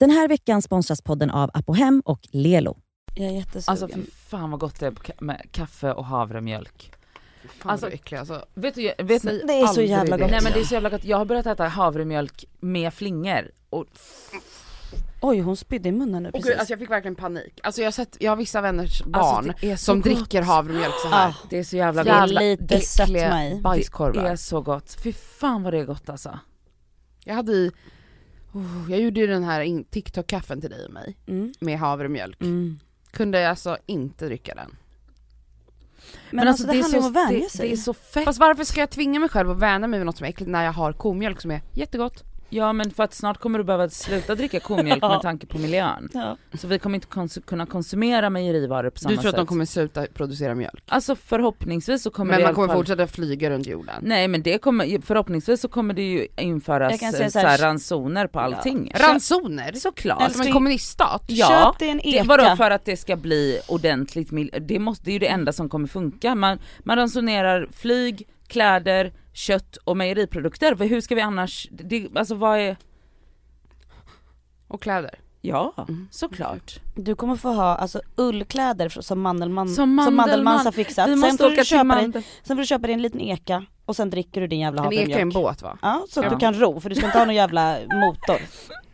Den här veckan sponsras podden av Apohem och Lelo. Jag är jättesugen. Alltså fy fan vad gott det är med kaffe och havremjölk. Fan Alltså, äcklig alltså. Vet du, vet ni, det är så jävla det. gott. nej men det är så jävla gott, jag har börjat äta havremjölk med flingor och Oj hon spydde i munnen nu Och precis. gud, alltså jag fick verkligen panik. Alltså jag har sett, jag har vissa vänners barn Alltså, det är så som gott. dricker havremjölk så här. Ah, det är så jävla det gott. lite sött mig. Det Bajskorvar. är så gott, fy fan vad det är gott alltså. Jag hade i, oh, jag gjorde ju den här TikTok-kaffen till dig och mig Mm. med havremjölk. Mm. Kunde alltså inte dricka den. Men, alltså, det, handlar om att vänja det, sig. det är så fett. Fast varför ska jag tvinga mig själv att vänja mig vid något som är äckligt när jag har komjölk som är jättegott? Ja men för att snart kommer du behöva sluta dricka komjölk Ja. med tanke på miljön. Ja. Så vi kommer inte kons- kunna konsumera mejerivaror på samma Du tror sätt. att de kommer sluta producera mjölk? Alltså förhoppningsvis så kommer Men det i man kommer fall... fortsätta flyga runt jorden? Nej men det kommer, förhoppningsvis så kommer det ju införas så säga så här, här- ransoner på allting. Ransoner? Såklart. Som en kommuniststat? Ja, Köp dig en Det, eka. vadå för att det ska bli ordentligt, det, måste, det är ju det enda som kommer funka. Man, man ransonerar flyg, kläder, kött och mejeriprodukter. För hur ska vi annars, det, alltså vad är, Och kläder? ja Mm. såklart. Du kommer få ha alltså ullkläder som Mandelmann, Som som Mandelmann. Har fixat. Vi Sen får, du köpa dig, Mandel. sen får du köpa dig en liten eka och sen dricker du din jävla En eka är en havremjölk. båt va? Ja, så att Ja. du kan ro för du ska inte ha någon jävla motor.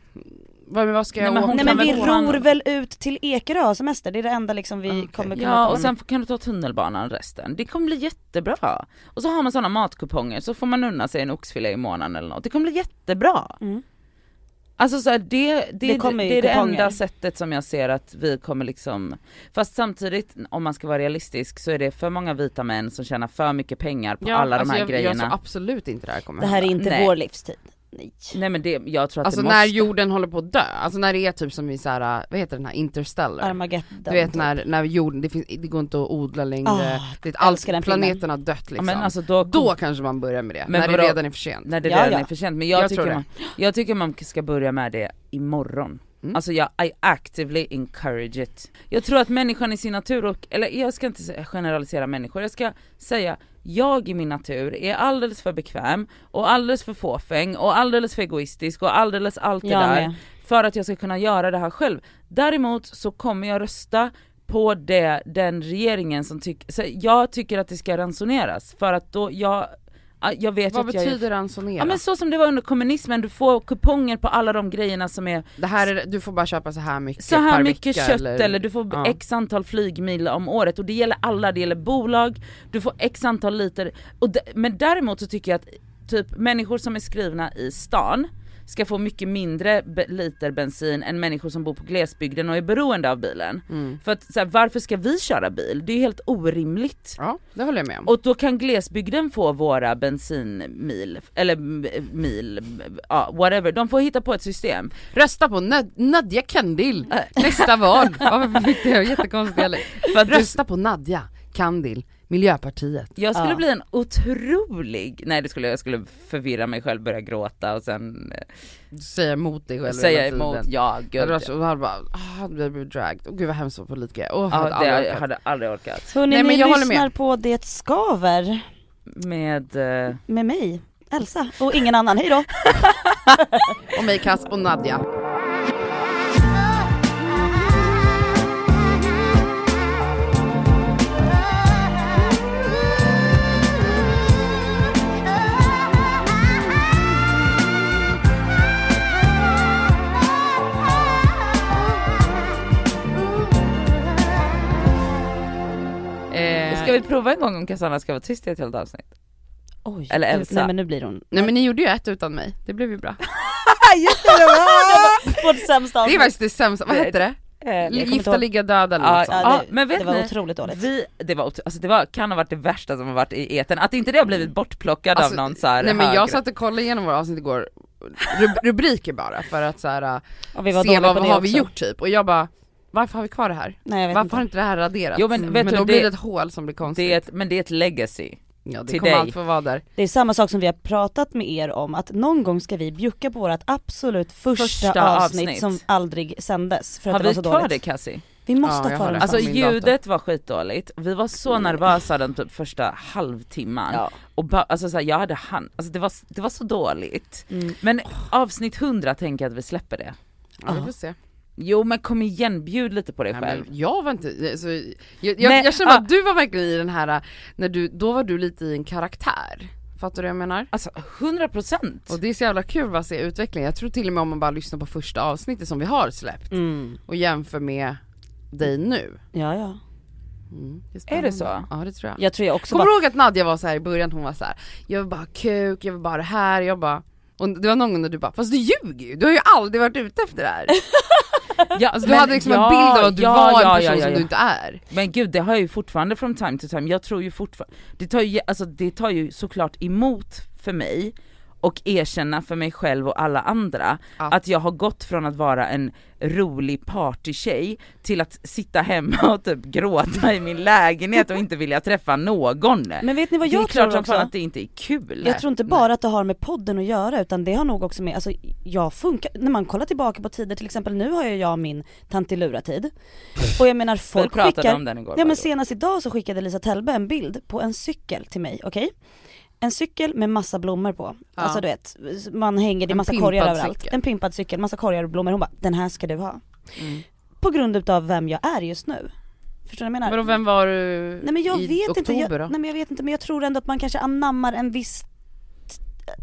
Vad, men vad ska Nej, jag men åka? Nej men vi ror väl ut till Ekerö och semester, det är det enda liksom vi Okej. kommer kunna Ja och sen kan du ta tunnelbanan resten. Det kommer bli jättebra. Och så har man sådana matkuponger så får man unna sig en oxfilé i månaden eller något. Det kommer bli jättebra. Mm. Alltså så här, det, det, Det det, det är det enda sättet som jag ser att vi kommer liksom, fast samtidigt om man ska vara realistisk så är det för många vita män som tjänar för mycket pengar på alla de alltså här jag, grejerna. Jag tror absolut inte det här kommer Det här är hända. inte Nej. vår livstid. Nej. Nej men det, jag tror att Alltså det när måste. jorden håller på att dö, alltså när det är typ som i såhär, vad heter den här, Interstellar? Armageddon. Du vet när, när jorden, det, finns, det går inte att odla längre, Ah, det planeten har dött liksom. ja, men alltså då, Då kanske man börjar med det, Men när det vadå? redan är för sent. när det Ja, redan ja. är för sent. Men jag, Jag tror tycker det. man, jag tycker man ska börja med det imorgon. Mm. Alltså jag, I actively encourage it. Jag tror att människan i sin natur, och, eller jag ska inte generalisera människor, jag ska säga jag i min natur är alldeles för bekväm och alldeles för fåfäng och alldeles för egoistisk och alldeles allt det Jag där med. för att jag ska kunna göra det här själv. Däremot så kommer jag rösta på det, den regeringen som tycker, jag tycker att det ska ransoneras för att då, jag, jag vet Vad att jag betyder ransonera? Ja men så som det var under kommunismen, du får kuponger på alla de grejerna som är det här är, du får bara köpa så här mycket så här per mycket vecka, kött eller, du får Ja. x antal flygmil om året och det gäller alla, det gäller bolag, du får x antal liter. Och men däremot så tycker jag att typ människor som är skrivna i stan ska få mycket mindre be- liter bensin än människor som bor på glesbygden och är beroende av bilen. Mm. För att så här, varför ska vi köra bil? Det är helt orimligt. Ja, det håller jag med om. Och då kan glesbygden få våra bensinmil, eller mil, ja whatever, de får hitta på ett system. Rösta på Nad- Nadja Kandil nästa val. Varför fick det jättekonstiga Rösta på Nadja Kandil, Miljöpartiet. jag skulle Ja. bli en otrolig, nej det skulle jag skulle förvirra mig själv, börja gråta och sen eh, Säga emot dig själv säga emot, ja gud. Och han bara, ah, det blev dragged, åh gud vad hemskt att vara politiker, jag Ja, hade det, aldrig jag orkat. hade aldrig orkat. Hörni, Nej, men ni jag håller lyssnar med. på Det Skaver Med, eh, med mig, Elsa, och ingen annan. Hej då! Och mig Kass och Nadja. Ska vi prova en gång om Cassandra ska vara tyst i ett helt avsnitt? Oj, Eller Elsa. Nej men nu blir hon... Nej men ni gjorde ju ett utan mig, det blev ju bra. Vårt sämsta Det är faktiskt det sämsta, vad hette det? Eh, Gifta, ihåg. ligga, döda eller något sånt. Ja, det, men vet det var ni, otroligt dåligt. Vi, det var, alltså det var, kan ha varit det värsta som har varit i eten. att inte det har blivit bortplockad Alltså, av någon så här Nej men jag satt och kollade igenom våra avsnitt igår, Rub- rubriker bara för att så här, Och vi var se vad det har vi också. gjort typ, och jag bara varför har vi kvar det här? Nej jag vet Varför inte. har inte det här raderats? Jo, men vet men du, då det- blir det ett hål som blir konstigt. det är ett, men det är ett legacy. ja det till kommer dig. allt få vara där. Det är samma sak som vi har pratat med er om, att någon gång ska vi bjucka på vårt absolut första, Första avsnitt, avsnitt. som aldrig sändes för att Har det var vi så kvar dåligt. det Cassie? Vi måste Ja, ha jag kvar det. Alltså ljudet var skitdåligt, vi var så nervösa den typ första halvtimman. Ja. Och ba, alltså så här, jag hade hand, alltså det var, det var så dåligt. Mm. Men avsnitt 100 tänker jag att vi släpper det. Ja, vi får se. Jo men kom igen, bjud lite på dig Nej, själv. jag var inte, alltså, jag, jag, Men, jag känner ja. att du var verkligen i den här, när du, då var du lite i en karaktär. Fattar du vad jag menar? Alltså 100%! Och det är så jävla kul att se utvecklingen, jag tror till och med om man bara lyssnar på första avsnittet som vi har släppt Mm. och jämför med dig nu. Ja ja. Mm, Är spännande. det så? Ja det tror jag. Jag tror jag också Kommer bara, ihåg att Nadja var så här i början, hon var så här: jag vill bara ha kuk, jag vill bara det här, jag bara och det var någon gång när du bara, fast du ljuger ju, du har ju aldrig varit ute efter det här. Ja, Alltså du men- hade liksom ja, en bild av att du ja, var en person som du inte är. Men gud det har jag ju fortfarande från time to time, jag tror ju fortfarande, det tar ju, alltså, det tar ju såklart emot för mig och erkänna för mig själv och alla andra Att- att jag har gått från att vara en rolig partytjej till att sitta hemma och typ gråta i min lägenhet och inte vilja träffa någon. men vet ni vad det är jag klart tror också? fan att det inte är kul. Jag tror inte bara att det har med podden att göra utan det har nog också med, alltså jag funkar, när man kollar tillbaka på tider till exempel nu har ju jag min tantilura-tid Och jag menar folk skickar, om den igår. ja men senast idag så skickade Lisa Tellbe en bild på en cykel till mig, okej? En cykel med massa blommor på, Ja. alltså du vet, man hänger, det är massa korgar överallt. cykel. En pimpad cykel, massa korgar och blommor, hon bara den här ska du ha. Mm. På grund utav vem jag är just nu. Förstår du vad jag menar? Men och vem var du Nej men jag i vet oktober inte, jag, då? nej men jag vet inte men jag tror ändå att man kanske anammar en viss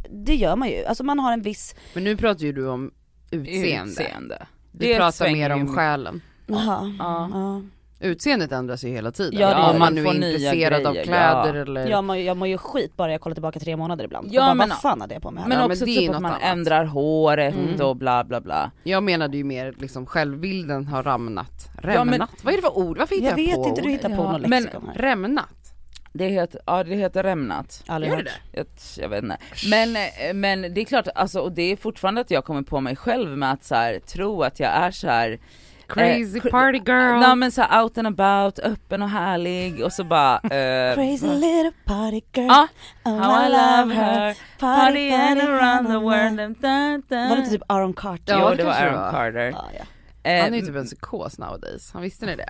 Det gör man ju, alltså man har en viss, Men nu pratar ju du om utseende. Utseende. Du Det pratar mer om själen. jaha, Ja. ja. Utseendet ändras ju hela tiden. Ja, det gör om det. man nu Man är intresserad av kläder ja. eller... Jag mår, ju- jag mår ju skit bara jag kollar tillbaka tre månader ibland. Ja, bara, men- vad fan hade jag på mig här? Men Ja, men också det är typ att man annat. ändrar håret Mm. och bla bla bla. Jag menade ju mer liksom självbilden har ramnat. Ja, Rämnat? men- Vad är det för ord? Varför hittar jag jag, vet på inte, du ord? hittar på Ja, något men- lexikon här. Rämnat? Det heter, ja det heter rämnat. Aldrig Gör hört. det Jag, jag vet inte. Men, eh, men det är klart, alltså, och det är fortfarande att jag kommer på mig själv med att så här, tro att jag är så här. Crazy Eh, party girl! Nej men så out and about, öppen och härlig och så bara eh, Crazy little party girl, Ja, oh, how I love her, party and around the world. Var det inte typ Aaron Carter? Ja, Jo det var Aaron var. Carter. Ja, ja. Eh, Han är ju typ en psykos nowadays, han visste ni det?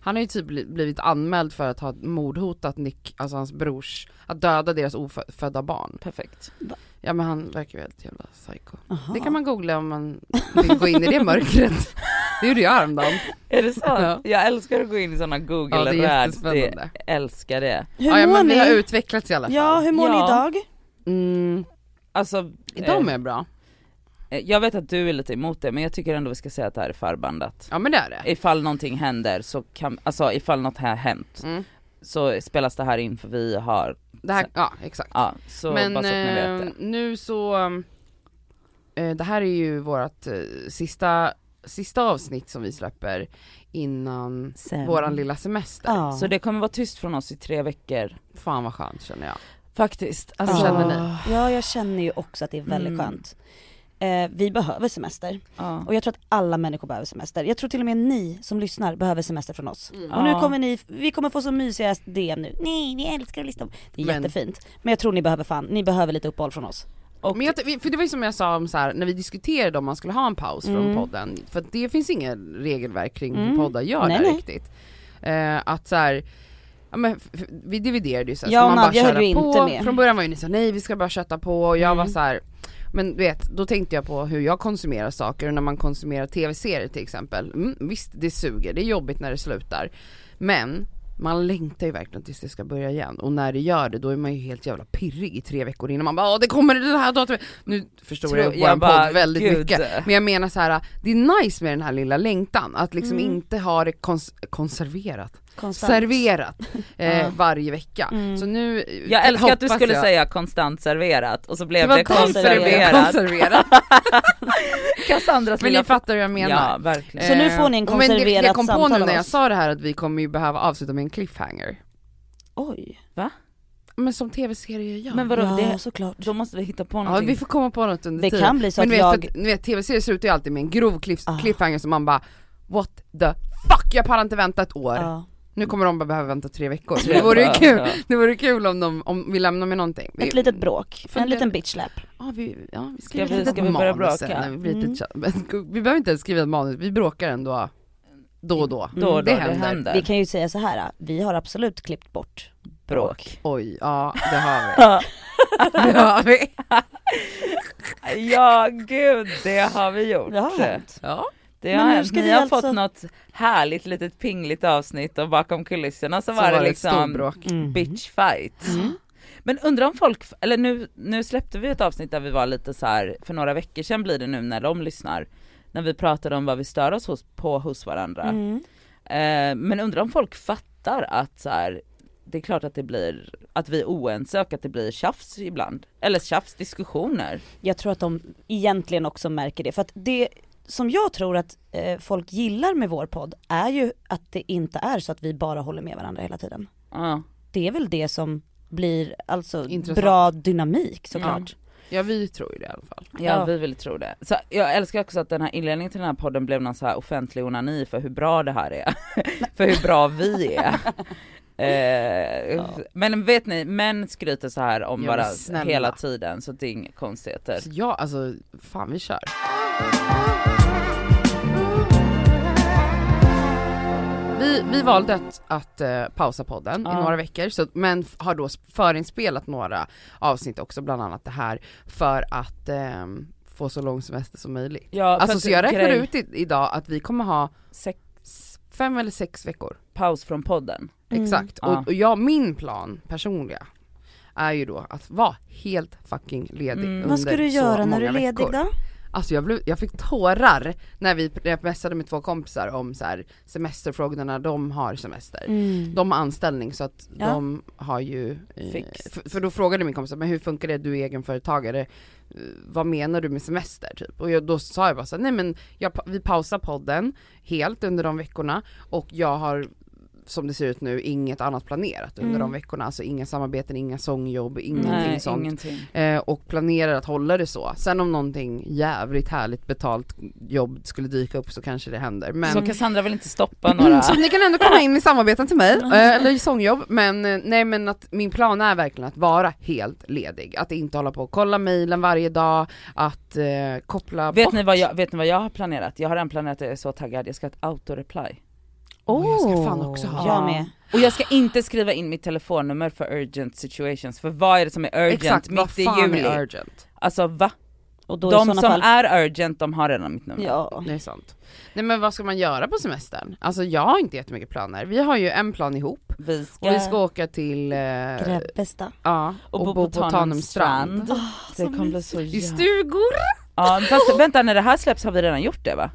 Han har ju typ bli- blivit anmäld för att ha mordhotat Nick, alltså hans brors, att döda deras ofödda barn. Perfekt. Ja men han verkar ju helt jävla psycho. Aha. Det kan man googla om man vill gå in i det mörkret. Det gjorde jag häromdagen. Är det så? Ja. Jag älskar att gå in i sådana Ja det google är jättespännande. älskar det. Hur Ja, ja mår men vi har ni? utvecklats i alla fall. Ja, hur mår ni Ja. idag? Mm, Alltså, idag eh, mår jag bra. eh, jag vet att du är lite emot det men jag tycker ändå vi ska säga att det här är förbandat. Ja men det är det. Ifall någonting händer så kan, alltså ifall något har hänt Mm. så spelas det här in för vi har, Det här, ja exakt. ja så men bara så att ni vet eh, det. nu så, eh, det här är ju vårt eh, sista, sista avsnitt som vi släpper innan Sen. våran lilla semester. Ja. Så det kommer vara tyst från oss i tre veckor. Fan vad skönt känner jag. Faktiskt. Hur Alltså, känner ni? Ja jag känner ju också att det är väldigt Mm. skönt. Eh, vi behöver semester Ja. och jag tror att alla människor behöver semester. Jag tror till och med ni som lyssnar behöver semester från oss. Och nu Ja. kommer ni, vi kommer få så mysiga DM nu. Nej vi älskar att lyssna. Det är Men- jättefint. Men jag tror ni behöver fan, ni behöver lite uppehåll från oss. Och, Men jag, för det var ju som jag sa om så här, när vi diskuterade om man skulle ha en paus från Mm. podden, för det finns inga regelverk kring Mm. hur poddar gör Nej, där nej. riktigt. Eh, att så här, ja, men vi dividerade ju så här, Jag ska man bara köra på? Från början var ju ni så här, nej vi ska bara kötta på och jag Mm. var så här. Men du vet, då tänkte jag på hur jag konsumerar saker och när man konsumerar tv-serier till exempel. Mm, visst det suger, det är jobbigt när det slutar. Men man längtar ju verkligen tills det ska börja igen och när det gör det då är man ju helt jävla pirrig i tre veckor innan man bara Åh, det kommer det här datumet. Nu förstår Tror- jag jag våran bara, podd väldigt gud. mycket. Men jag menar så här, det är nice med den här lilla längtan, att liksom Mm. inte ha det kons- konserverat, Konstant. serverat eh, Ja. varje vecka. Mm. Så nu eh, jag älskar att du skulle jag- säga konstant serverat och så det blev det, blev konserverat. konserverat. Cassandras Men ni fattar hur jag menar. Ja verkligen. Så nu får ni en Eh, men det, konserverat jag kom på nu när jag sa det här att vi kommer ju behöva avsluta med en cliffhanger. Oj. Men som tv-serier gör. Men vadå, ja det, såklart. då måste vi hitta på Ja någonting. vi får komma på något under Det tiden. kan bli så Men att jag, ni vet tv-serier slutar ju alltid med en grov cliff, Ah. cliffhanger som man bara What the fuck, jag pallar inte vänta ett år. ja. Nu kommer de bara behöva vänta tre veckor. Tre Det vore ju kul, det vore kul om, de, om vi lämnar med någonting. Vi, ett litet bråk, en liten bitchslap. Ja vi, ja, vi Ska skriver vi- lite ska vi börja manus bråka? när vi, blir lite Mm. vi behöver inte ens skriva ett manus, vi bråkar ändå då och då. Då och då, det det händer. händer. Vi kan ju säga så här. vi har absolut klippt bort bråk. Oj, ja det har vi. Det har vi. Ja gud, det har vi gjort. Det har hänt. Ja. Det Men har nu hänt. ska Ni vi har alltså- fått något härligt litet pingligt avsnitt och bakom kulisserna så, Så var det liksom. Mm. bitch fight. Men undrar om folk, eller nu, nu släppte vi ett avsnitt där vi var lite så här för några veckor sedan blir det nu när de lyssnar, när vi pratade om vad vi stör oss hos, på hos varandra. Mm. Eh, men undrar om folk fattar att så här, det är klart att det blir, att vi är oense och att det blir tjafs ibland. Eller tjafs, diskussioner. Jag tror att de egentligen också märker det. För att det som jag tror att eh, folk gillar med vår podd är ju att det inte är så att vi bara håller med varandra hela tiden. Ja. Det är väl det som blir alltså Intressant. bra dynamik såklart. ja, vi tror ju det i alla fall. Ja, Ja. vi vill tro det. Så jag älskar också att den här inledningen till den här podden blev någon så här offentlig onani för hur bra det här är. för hur bra vi är. Eh, Men vet ni, män skryter så här om Ja, snälla. hela tiden så det är inga konstigheter. Så ja, alltså fan vi kör. Vi, vi valde att, att eh, pausa podden Ja. i några veckor, så, men f- har då förinspelat några avsnitt också, bland annat det här, för att ehm, få så lång semester som möjligt. Ja, för Alltså att så jag räknar grej- ut i, idag att vi kommer ha Sex, s- fem eller sex veckor. paus från podden. Mm. Exakt, Ja. och, och jag, min plan personliga är ju då att vara helt fucking ledig Mm. under Vad ska du så göra när du är ledig veckor. då? Alltså jag, blev, jag fick tårar när vi messade med två kompisar om så här, semesterfrågorna de har semester. Mm. De har anställning så att Ja. de har ju, eh, Fix. för, för då frågade min kompis men hur funkar det, du är egenföretagare, Eh, vad menar du med semester typ? Och jag, då sa jag bara så här, nej men jag, vi pausar podden helt under de veckorna och jag har som det ser ut nu inget annat planerat under Mm. de veckorna, alltså inga samarbeten, inga sångjobb, ingenting Nej, sånt. ingenting. Eh, och planerar att hålla det så. Sen om någonting jävligt härligt betalt jobb skulle dyka upp så kanske det händer. Men Så Cassandra vill inte stoppa några... så ni kan ändå komma in i samarbeten till mig, eh, eller i sångjobb. Men eh, nej men att min plan är verkligen att vara helt ledig. Att inte hålla på och kolla mejlen varje dag, att eh, koppla Vet bort. ni, vad jag, vet ni vad jag har planerat? Jag har redan planerat, jag är så taggad, jag ska ha ett autoreply. Åh, jag ska fan också ha. Jag med. Och jag ska inte skriva in mitt telefonnummer för urgent situations, för vad är det som är urgent Exakt, mitt i juli? är urgent? Alltså va? Och då De sådana som fall, är urgent, de har redan mitt nummer. ja. Det är sant. Nej men vad ska man göra på semestern? Alltså jag har inte jättemycket planer. Vi har ju en plan ihop Vi ska, och vi ska åka till eh, Grebbestad. Ja, och, bo på, Tanum strand. det kommer bli så I stugor! Ja fast vänta när det här släpps har vi redan gjort det va?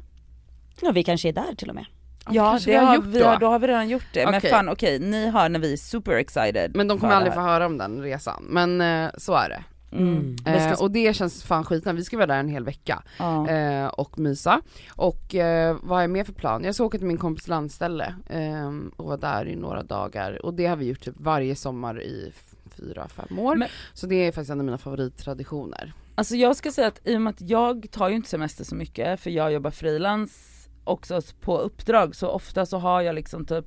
Ja vi kanske är där till och med. Ja det vi har har gjort vi, då. har, då har vi redan gjort det, men Okej. fan okej, ni har när vi är super excited Men de kommer aldrig få höra om den resan, men eh, så är det. Mm. Ska- Eh, och det känns fan skitnice, vi ska vara där en hel vecka Ja. eh, och mysa. Och eh, vad är mer för plan? Jag ska åka till min kompis landställe eh, och vara där i några dagar och det har vi gjort typ varje sommar i fyra, fem år. Men- Så det är faktiskt en av mina favorittraditioner. Alltså jag ska säga att i och med att jag tar ju inte semester så mycket för jag jobbar frilans också på uppdrag så ofta så har jag liksom typ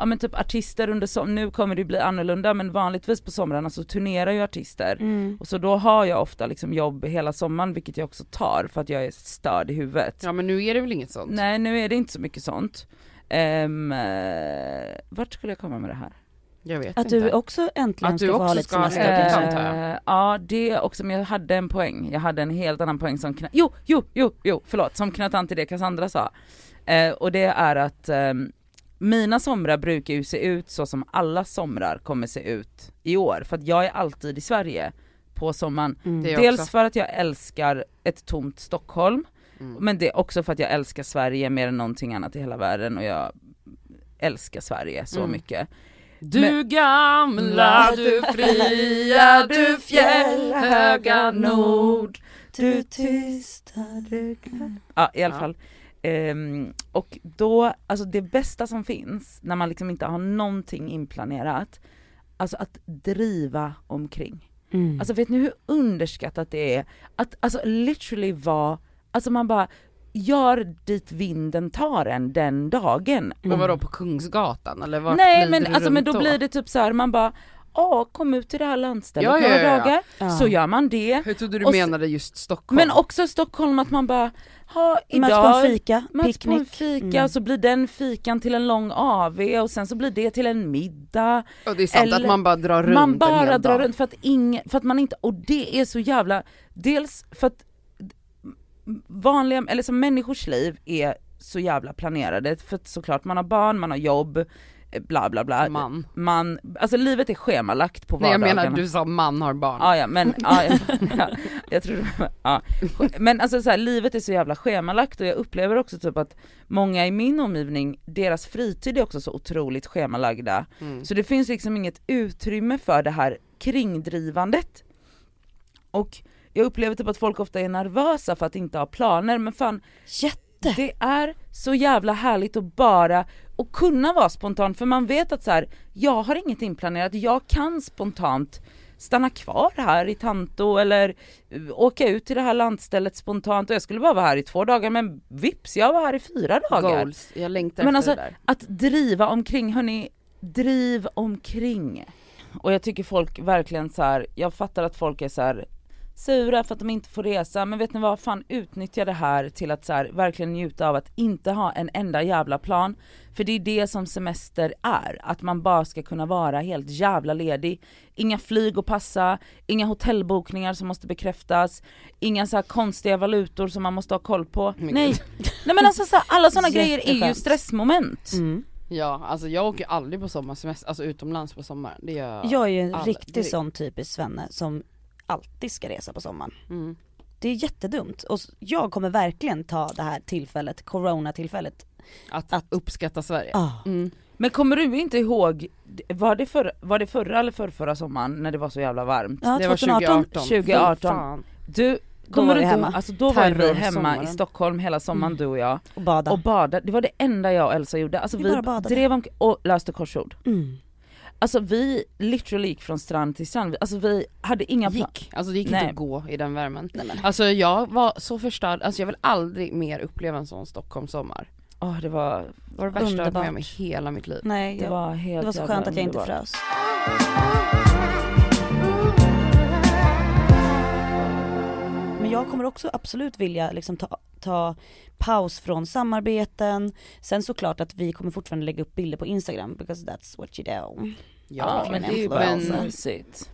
Ja men typ artister under sommaren, nu kommer det bli annorlunda men vanligtvis på somrarna så turnerar ju artister Mm. och så då har jag ofta liksom jobb hela sommaren vilket jag också tar för att jag är störd i huvudet. Ja men nu är det väl inget sånt? Nej nu är det inte så mycket sånt. Um, vart skulle jag komma med det här? Jag vet Att inte. du också äntligen Att du ska få också ha lite ska semester. Eh, ja det är också, men jag hade en poäng. Jag hade en helt annan poäng som knöt, jo, jo, jo, jo, förlåt, som knöt an till det Cassandra sa. Eh, och det är att ehm, mina somrar brukar ju se ut så som alla somrar kommer se ut i år, för att jag är alltid i Sverige på sommaren. Mm. Dels också. för att jag älskar ett tomt Stockholm, Mm. men det är också för att jag älskar Sverige mer än någonting annat i hela världen och jag älskar Sverige så Mm. mycket. Du gamla, du fria, du fjällhöga nord. Du tysta, du Ja i alla Ja. fall. Ehm, och då, alltså det bästa som finns när man liksom inte har någonting inplanerat, alltså att driva omkring. Mm. Alltså vet ni hur underskattat det är? Att alltså literally vara, alltså man bara gör dit vinden tar en den dagen. Men vadå på Kungsgatan eller vart Nej men alltså men runt då blir det typ så här, man bara ja kom ut till det här landstället Ja, några ja, ja. dagar, Ja. så gör man det. Hur trodde du Och menade just Stockholm? Men också Stockholm att man bara, ha Möts på idag en fika, möts på en fika Mm. och så blir den fikan till en lång AV och sen så blir det till en middag. och det är sant eller- att man bara drar runt man en bara hel drar dag. runt för att ingen, för att man inte, och det är så jävla, dels för att vanliga, eller som människors liv är så jävla planerade för att såklart man har barn, man har jobb, eh, bla bla bla. Man. Man, alltså livet är schemalagt på Nej jag vardagarna. menar du sa man har barn. Ja ja men, ja, ja, jag tror ja. Men alltså så här, livet är så jävla schemalagt och jag upplever också typ att många i min omgivning, deras fritid är också så otroligt schemalagda. Mm. Så det finns liksom inget utrymme för det här kringdrivandet. Och jag upplever typ att folk ofta är nervösa för att inte ha planer men fan Jätte! det är så jävla härligt att bara och kunna vara spontan för man vet att så här, jag har inget inplanerat, jag kan spontant stanna kvar här i Tanto eller eh, åka ut till det här landstället spontant och jag skulle bara vara här i två dagar men vips jag var här i fyra dagar. Goals, jag längtar Men efter alltså det där. att driva omkring, hörni, driv omkring. Och jag tycker folk verkligen så här, jag fattar att folk är så här sura för att de inte får resa, men vet ni vad, fan utnyttja det här till att så här, verkligen njuta av att inte ha en enda jävla plan. För det är det som semester är, att man bara ska kunna vara helt jävla ledig. Inga flyg att passa, inga hotellbokningar som måste bekräftas, inga så här konstiga valutor som man måste ha koll på. Men Nej, nej men alltså så här, alla sådana grejer är ju stressmoment. Mm. Ja alltså jag åker aldrig på sommarsemester, alltså utomlands på sommaren. Det gör Jag är ju en aldrig. riktig sån typisk svenne som alltid ska resa på sommaren. Mm. Det är jättedumt och jag kommer verkligen ta det här tillfället, corona-tillfället. Att, Att- uppskatta Sverige. Ah. Mm. Men kommer du inte ihåg, var det, för, var det förra eller förrförra sommaren när det var så jävla varmt? Ja, Det var 2018. 2018. 2018. Fy fan. Du, Då kommer var du vi inte Alltså då var vi hemma i Stockholm hela sommaren du och jag Och bada. och badade, det var det enda jag och Elsa gjorde. Alltså Vi vi, bara badade. drev omkring och löste korsord. Mm. Alltså vi literally gick från strand till strand, alltså vi hade inga plan. Gick, alltså det gick Nej. inte att gå i den värmen. Nej, men. Alltså jag var så förstörd, alltså jag vill aldrig mer uppleva en sån Stockholmssommar. Åh det var, var det värsta jag varit med om i hela mitt liv. Nej, det jag, var helt det var så skönt att jag inte underbart. frös. Men jag kommer också absolut vilja liksom ta, ta paus från samarbeten. Sen såklart att vi kommer fortfarande lägga upp bilder på Instagram because that's what you do. Ja men det är ju bara mysigt.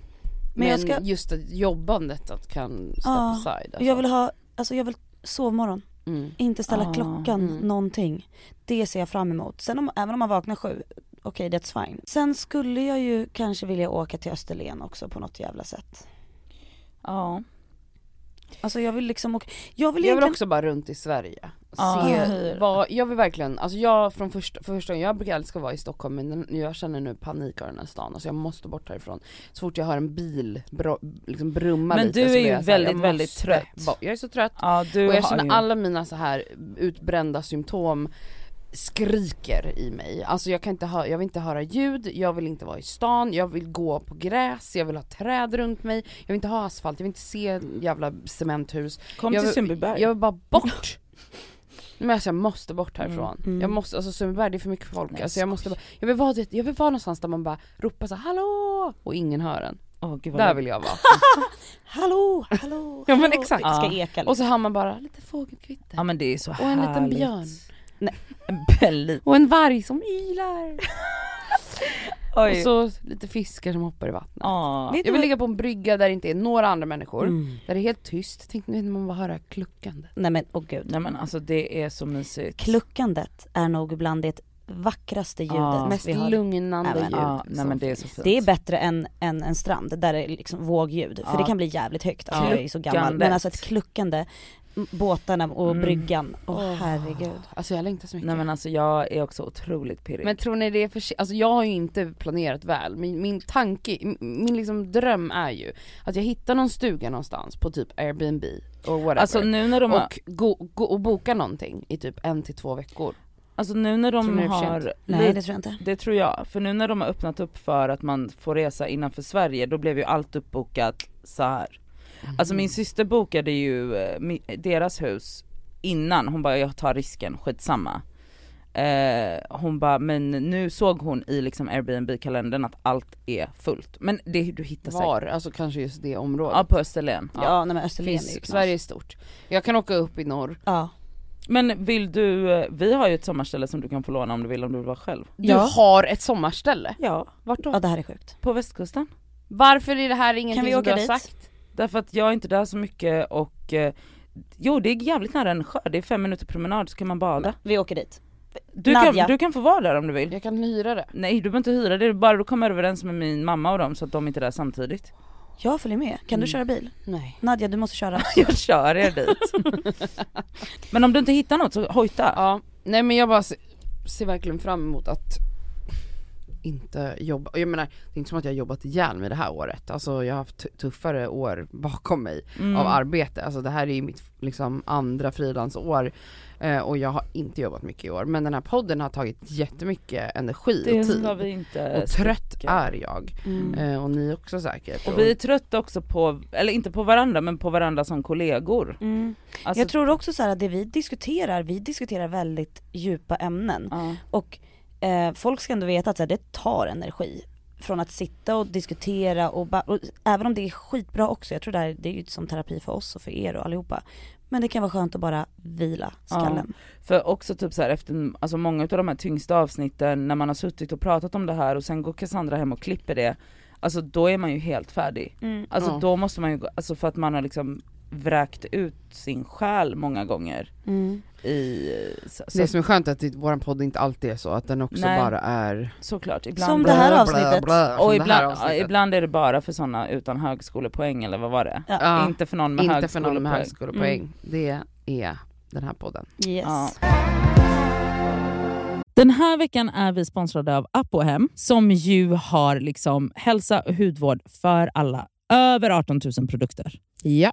Men, Men ska- just att jobbandet att kan step Ja, aside. Och jag vill ha, alltså jag vill sovmorgon. mm. Inte ställa Ah, klockan, mm. någonting. Det ser jag fram emot. Sen om, även om man vaknar sju, okej that's fine. Sen skulle jag ju kanske vilja åka till Österlen också på något jävla sätt. Ja. Alltså jag vill liksom åka, jag vill Jag vill också bara runt i Sverige. Ja, Se vad, jag vill verkligen, alltså jag från första, för första gången, jag brukar älska att vara i Stockholm men jag känner nu panik av den här stan, alltså jag måste bort härifrån. Så fort jag hör en bil bro, liksom brumma Men lite du så är ju så här, väldigt, väldigt trött. bort. Jag är så trött du och jag har känner ju... alla mina så här utbrända symptom skriker i mig. Alltså jag kan inte höra, jag vill inte höra ljud, jag vill inte vara i stan, jag vill gå på gräs, jag vill ha träd runt mig, jag vill inte ha asfalt, jag vill inte se jävla cementhus. Kom jag till vill- Sundbyberg. Jag vill bara bort! Men alltså jag måste bort härifrån. Mm. Jag måste, alltså Sundbyberg det är för mycket folk. Nej, alltså jag måste bara, jag vill vara, jag vill vara någonstans där man bara ropar så hallå! Och ingen hör en. Åh, gud Där vill jag vara. hallå, hallå, Ja, men hallå. exakt. Ja. Och så hör man bara lite fågelkvitter. Ja men det är så Och en liten härligt. björn. Nej. En Och en varg som ylar. oj. Och så lite fiskar som hoppar i vattnet. Du Jag vill ligga på en brygga där det inte är några andra människor. Mm. Där det är helt tyst. Tänk nu när man bara höra kluckande. Nej men åh gud. Nej men alltså det är så mysigt. Kluckandet är nog bland det vackraste ljudet Ja. Mest vi har. lugnande ljud. Ja, nej men det är så fint. Det är bättre än, än en strand där det är liksom vågljud, för Ja. det kan bli jävligt högt, alltså Ja. jag är så gammal. Men Kluckandet. alltså ett kluckande, båtarna och Mm. bryggan, åh Åh. herregud. Alltså jag längtar så mycket. Nej men alltså jag är också otroligt pirrig. Men tror ni det är för alltså jag har ju inte planerat väl, min, min tanke, min, liksom dröm är ju att jag hittar någon stuga någonstans på typ Airbnb och whatever alltså nu när de har, och, gå, gå, och boka någonting i typ en till två veckor. alltså nu när Tror de för har? Nej det tror jag inte. det tror jag, för nu när de har öppnat upp för att man får resa innanför Sverige då blev ju allt uppbokat så här. Alltså min syster bokade ju eh, deras hus innan, hon bara jag tar risken, skitsamma. Eh, hon bara, men nu såg hon i liksom Airbnb-kalendern att allt är fullt. Men det du hittar säkert. Var, alltså kanske just det området. Ja på Österlen. Ja, nej men Österlen är ju Finns, knas. Sverige är stort. Jag kan åka upp i norr. Ja. Men vill du, eh, vi har ju ett sommarställe som du kan få låna om du vill om du vill vara själv. Du Ja. har ett sommarställe. Ja. Vart då? ja, det här är sjukt. På västkusten. Varför är det här ingenting som du har dit? sagt? Därför att jag är inte där så mycket och eh, Jo det är jävligt nära en sjö, det är fem minuter promenad så kan man bada. Vi åker dit. Du kan, Nadja. du kan få vara där om du vill. Jag kan hyra det. Nej du behöver inte hyra det, är bara du kommer överens med min mamma och dem så att de inte är där samtidigt. Jag följer med. Kan du Mm. köra bil? Nej. Nadja du måste köra. Jag kör er dit. Men om du inte hittar något så hojta. Ja, nej men jag bara ser, ser verkligen fram emot att inte jobba, och jag menar det är inte som att jag har jobbat ihjäl mig det här året, alltså jag har haft tu- tuffare år bakom mig Mm. av arbete, alltså det här är ju mitt liksom andra frilansår eh, och jag har inte jobbat mycket i år men den här podden har tagit jättemycket energi Det och tid vi inte och trött sticka. är jag, Mm. eh, och ni också säkert. Och vi är trötta också på, eller inte på varandra men på varandra som kollegor. Mm. Alltså, Jag tror också så här att det vi diskuterar, vi diskuterar väldigt djupa ämnen. ja. Och eh, folk ska ändå veta att så här, det tar energi. Från att sitta och diskutera och, ba- och även om det är skitbra också, jag tror det, här, det är ju som terapi för oss och för er och allihopa. Men det kan vara skönt att bara vila skallen. För också typ så här efter, alltså många av de här tyngsta avsnitten när man har suttit och pratat om det här och sen går Cassandra hem och klipper det, alltså då är man ju helt färdig. Mm. Alltså Ja. då måste man ju, alltså för att man har liksom vräkt ut sin själ många gånger Mm. i, så, så, Det som är skönt är att det- våran podd inte alltid är så, att den också Nej. bara är såklart. Ibland, Som det här avsnittet. blä, och här ibland, ja, avsnittet. ibland är det bara för sådana utan högskolepoäng eller vad var det? Ja. Ja. Inte för någon med Inte för någon med högskolepoäng. högskolepoäng. Det är den här podden. Yes. Ja. Den här veckan är vi sponsrade av Apohem som ju har liksom hälsa och hudvård för alla. Över 18 000 produkter. Ja.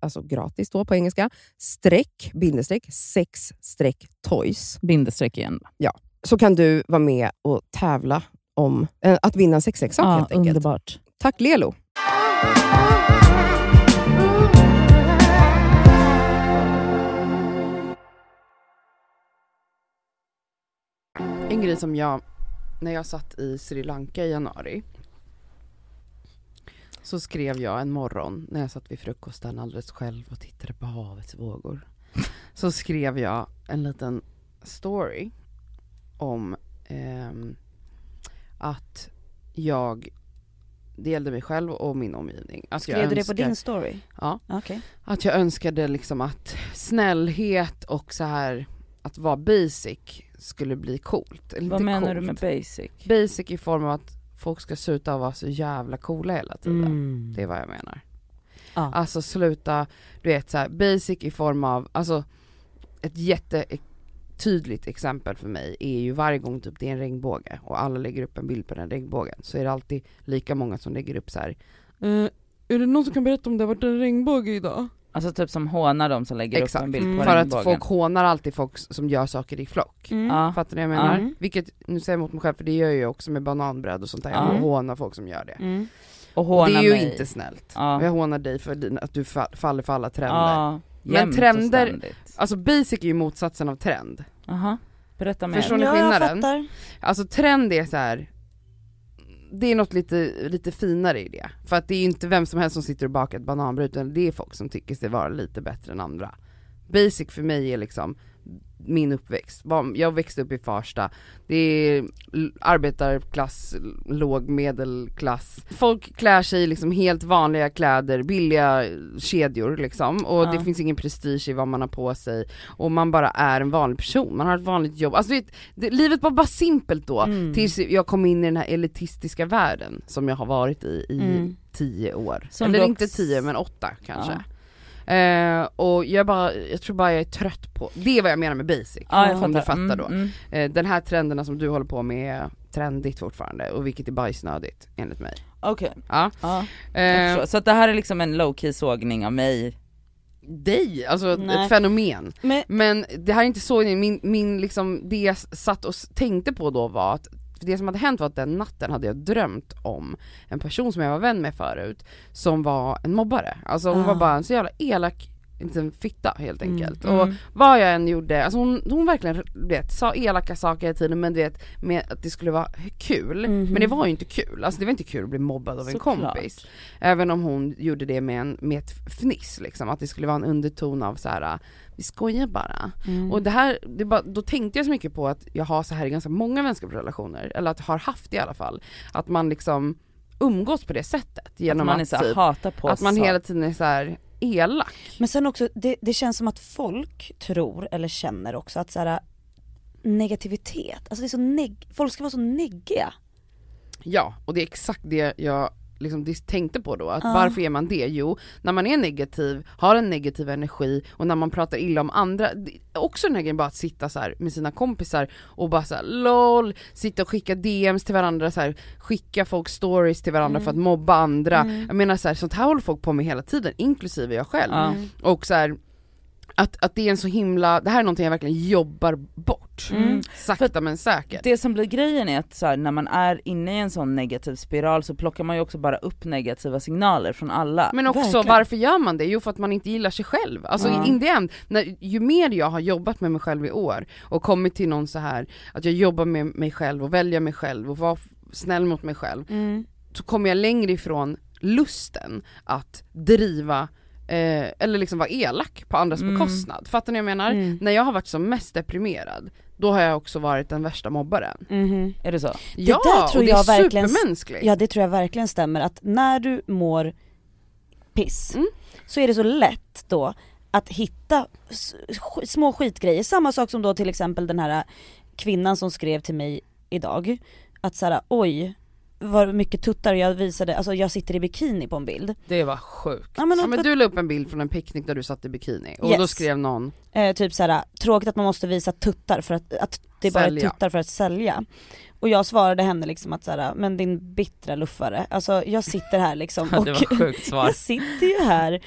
alltså gratis då på engelska, streck, bindestreck, sex streck toys. Bindestreck igen. Så kan du vara med och tävla om eh, att vinna en sexleksak Ja, helt enkelt. underbart. Tack Lelo! En grej som jag, när jag satt i Sri Lanka i januari så skrev jag en morgon när jag satt vid frukosten alldeles själv och tittade på havets vågor. Så skrev jag en liten story om ehm, att jag, det gällde mig själv och min omgivning. Att Skrev du det på önskar- din story? Ja. Okej. Att jag önskade liksom att snällhet och så här att vara basic skulle bli coolt. Vad menar coolt. du med basic? Basic i form av att folk ska sluta vara så jävla coola hela tiden. Mm. Det är vad jag menar. Ja. Alltså sluta, du vet så här, basic i form av, alltså ett jättetydligt exempel för mig är ju varje gång typ det är en regnbåge och alla lägger upp en bild på den regnbågen så är det alltid lika många som lägger upp så här. "Eh, är det någon som kan berätta om det har varit en regnbåge idag? Alltså typ som hånar de som lägger Exakt. upp en bild Mm. på För att folk hånar alltid folk som gör saker i flock. Mm. Ja. Fattar ni vad jag menar? Mm. Vilket, nu säger jag emot mig själv för det gör jag ju också med bananbröd och sånt där, Ja. jag hånar folk som gör det. Mm. Och Och det är ju mig. inte snällt. Ja. Och jag hånar dig för din, att du fa- faller för alla trender. Ja, Men trender-. Alltså basic är ju motsatsen av trend. Aha. Berätta mer. Förstår ni ja, skillnaden? Jag fattar. Alltså trend är så här det är något lite, lite finare i det. För att det är ju inte vem som helst som sitter och bakar ett bananbröd utan det är folk som tycker sig vara lite bättre än andra. Basic för mig är liksom min uppväxt. Jag växte upp i Farsta, det är arbetarklass, låg medelklass. Folk klär sig i liksom helt vanliga kläder, billiga kedjor liksom och Ja. det finns ingen prestige i vad man har på sig och man bara är en vanlig person, man har ett vanligt jobb. Alltså vet, det, livet var bara simpelt då Mm. tills jag kom in i den här elitistiska världen som jag har varit i i Mm. tio år. Som Eller du inte tio men åtta kanske. Ja. Eh, och jag bara, jag tror bara jag är trött på, det är vad jag menar med basic. Ja, jag om du fattar. fattar då. Mm, mm. Eh, den här trenderna som du håller på med är trendigt fortfarande och vilket är bajsnödigt enligt mig. Okej, Ja. ja. jag Eh. Så att det här är liksom en low key sågning av mig. dig, alltså Nej. ett fenomen. Men, Men det här är inte så, min, min liksom, det jag satt och tänkte på då var att för det som hade hänt var att den natten hade jag drömt om en person som jag var vän med förut som var en mobbare. Alltså hon Ah. var bara en så jävla elak liten fitta helt Mm. enkelt. Och Mm. vad jag än gjorde, alltså hon, hon verkligen du vet, sa elaka saker hela tiden men du vet med att det skulle vara kul. Mhm. Men det var ju inte kul, alltså det var inte kul att bli mobbad av en Såklart. kompis. Även om hon gjorde det med, en, med ett fniss liksom, att det skulle vara en underton av så här. vi skojar bara. mm. Och det här, det bara, då tänkte jag så mycket på att jag har så här i ganska många vänskapsrelationer, eller att jag har haft i alla fall, att man liksom umgås på det sättet Att genom man är att, så här, typ, hatar på att man hela tiden är så här elak. Men sen också, det, det känns som att folk tror eller känner också att så här, negativitet, alltså det är så neg- folk ska vara så neggiga. Ja, och det är exakt det jag liksom tänkte på då, att Ja. varför är man det? Jo, när man är negativ, har en negativ energi och när man pratar illa om andra, också den här grejen bara att sitta så här med sina kompisar och bara såhär LOL, sitta och skicka DMs till varandra, så här, skicka folk stories till varandra Mm. för att mobba andra. Mm. Jag menar så här, sånt här håller folk på med hela tiden, inklusive jag själv. Mm. Och så här, att, att det är en så himla, det här är någonting jag verkligen jobbar bort. Mm. Sakta men säkert. Det som blir grejen är att så här, när man är inne i en sån negativ spiral så plockar man ju också bara upp negativa signaler från alla. Men också Verkligen. varför gör man det? Jo för att man inte gillar sig själv. Alltså Ja. in the end, när, ju mer jag har jobbat med mig själv i år och kommit till någon så här att jag jobbar med mig själv och väljer mig själv och vara f- snäll mot mig själv, Mm. så kommer jag längre ifrån lusten att driva eh, eller liksom vara elak på andras Mm. bekostnad. Fattar ni vad jag menar? Mm. När jag har varit som mest deprimerad, då har jag också varit den värsta mobbaren. Mhm. Är det så? ja, där tror och det är jag verkligen- supermänskligt. Ja det tror jag verkligen stämmer att när du mår piss Mm. så är det så lätt då att hitta små skitgrejer. Samma sak som då till exempel den här kvinnan som skrev till mig idag. Att såhär oj vad mycket tuttar jag visade, alltså jag sitter i bikini på en bild. Det var sjukt. Ja, men, Ja, men du la upp en bild från en picknick där du satt i bikini och Yes. då skrev någon eh, typ såhär, tråkigt att man måste visa tuttar för att, att det bara är Sälja. tuttar för att sälja. Och jag svarade henne liksom att såhär, men din bittra luffare, alltså jag sitter här liksom och det var sjukt svar. jag sitter ju här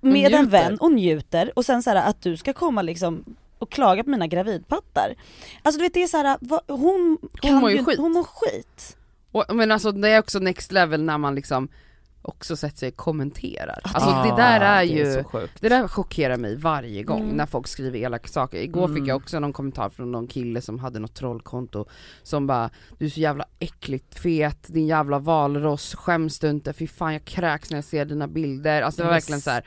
med en vän och njuter och sen såhär att du ska komma liksom och klaga på mina gravidpattar. Alltså du vet det är såhär, vad, hon, kan mår ju ju- skit. Hon mår skit. Och, men alltså det är också next level när man liksom också sätter sig och kommenterar. Alltså Ah, det där är ju, så sjukt. det där chockerar mig varje gång Mm. när folk skriver elaka saker. Igår Mm. fick jag också någon kommentar från någon kille som hade något trollkonto som bara Du är så jävla äckligt fet, din jävla valross, skäms du inte? Fy fan jag kräks när jag ser dina bilder. Alltså det var Yes. verkligen så här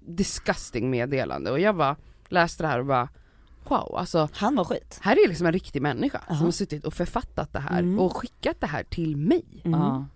disgusting meddelande och jag bara läste det här och bara Wow, alltså Han mår skit. här är liksom en riktig människa Aha. som har suttit och författat det här Mm. och skickat det här till mig. Mm. Ja.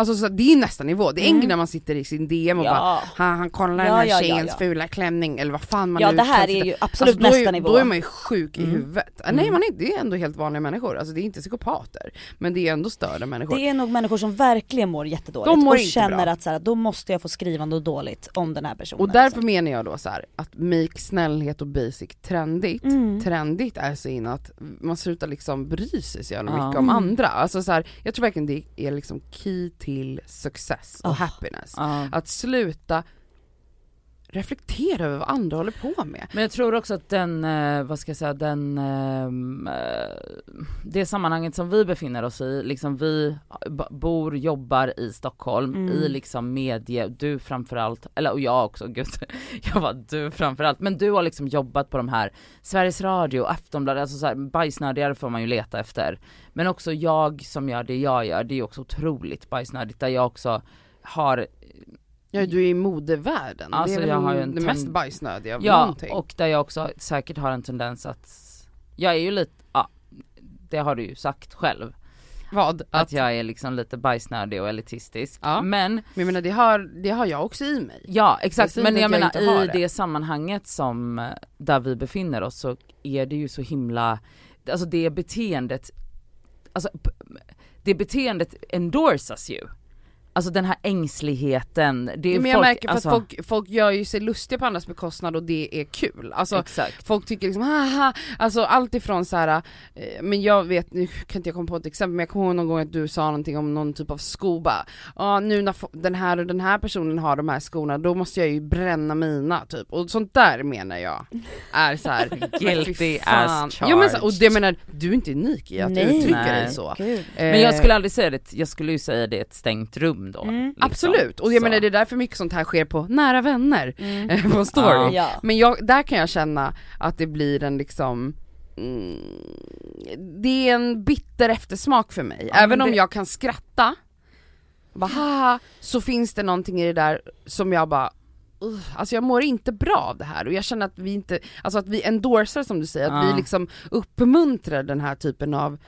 Alltså så det är nästa nivå, det är en Mm. grej när man sitter i sin DM och bara Ja, han, han kollar Ja, den här ja, tjejens ja. fula klänning eller vad fan man ja nu det här är ju absolut Alltså, nästa är, nivå. då är man ju sjuk i Mm. huvudet. Nej Mm. man är, det är ändå helt vanliga människor, alltså det är inte psykopater. Men det är ändå störda människor. Det är nog människor som verkligen mår jättedåligt De mår och känner bra. att så här, då måste jag få skriva något dåligt om den här personen. och därför liksom. menar jag då så här att make snällhet och basic trendigt, Mm. trendigt är så in att man slutar liksom bry sig så jävla mycket om andra. Alltså så här, jag tror verkligen det är liksom key till success och Ah. happiness. Ja. Att sluta reflektera över vad andra håller på med. Men jag tror också att den, eh, vad ska jag säga, den, ehm, eh, det sammanhanget som vi befinner oss i, liksom vi bor, jobbar i Stockholm, Mm. i liksom medie, du framförallt, eller och jag också, gud, jag var du framförallt, men du har liksom jobbat på de här, Sveriges Radio, Aftonbladet, alltså så här, bajsnödigare får man ju leta efter. Men också jag som gör det jag gör, det är också otroligt bajsnödigt, där jag också har Ja du är i modevärlden, Alltså, det är väl jag har ju en det mest bajsnödiga av Ja, någonting. och där jag också säkert har en tendens att, jag är ju lite, ja, det har du ju sagt själv, Vad? att, jag är liksom lite bajsnödig och elitistisk. Ja. Men, Men jag menar det har, det har jag också i mig. ja exakt, men jag att jag menar i det. det sammanhanget som, eh, där vi befinner oss så är det ju så himla, alltså det beteendet, alltså det beteendet endorsas ju. Alltså den här ängsligheten, det är men jag folk, märker för alltså, att folk, folk gör ju sig lustiga på andras bekostnad och det är kul. Alltså exakt. folk tycker liksom haha, alltså allt ifrån så här, eh, men jag vet, nu kan inte jag komma på ett exempel men jag kommer ihåg någon gång att du sa någonting om någon typ av sko bara, ja nu när den här och den här personen har de här skorna då måste jag ju bränna mina typ, och sånt där menar jag är så här, Guilty as Ja, men så, och charged. det menar, du är inte unik i att Nej. uttrycka Nej. dig så. Gud. Men jag Eh, skulle aldrig säga det, jag skulle ju säga det i ett stängt rum då. Mm. liksom. Absolut, och jag Så. menar det är därför mycket sånt här sker på nära vänner, Mm. på story. Ja. Ja. Men jag, där kan jag känna att det blir en liksom mm, Det är en bitter eftersmak för mig, Ja, även men om det- jag kan skratta bara, haha, så finns det någonting i det där som jag bara Alltså jag mår inte bra av det här och jag känner att vi inte, alltså att vi endorsar som du säger, att Ja. vi liksom uppmuntrar den här typen av